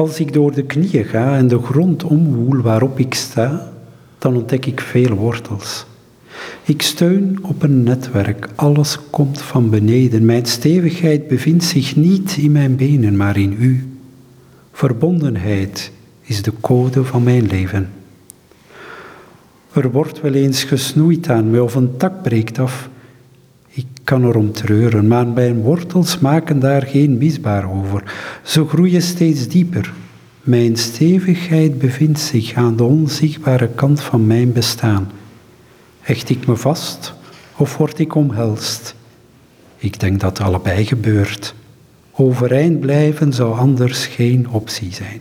Als ik door de knieën ga en de grond omwoel waarop ik sta, dan ontdek ik veel wortels. Ik steun op een netwerk, alles komt van beneden. Mijn stevigheid bevindt zich niet in mijn benen, maar in u. Verbondenheid is de code van mijn leven. Er wordt wel eens gesnoeid aan me of een tak breekt af. Kan erom treuren, maar mijn wortels maken daar geen misbaar over. Ze groeien steeds dieper. Mijn stevigheid bevindt zich aan de onzichtbare kant van mijn bestaan. Hecht ik me vast of word ik omhelst? Ik denk dat allebei gebeurt. Overeind blijven zou anders geen optie zijn.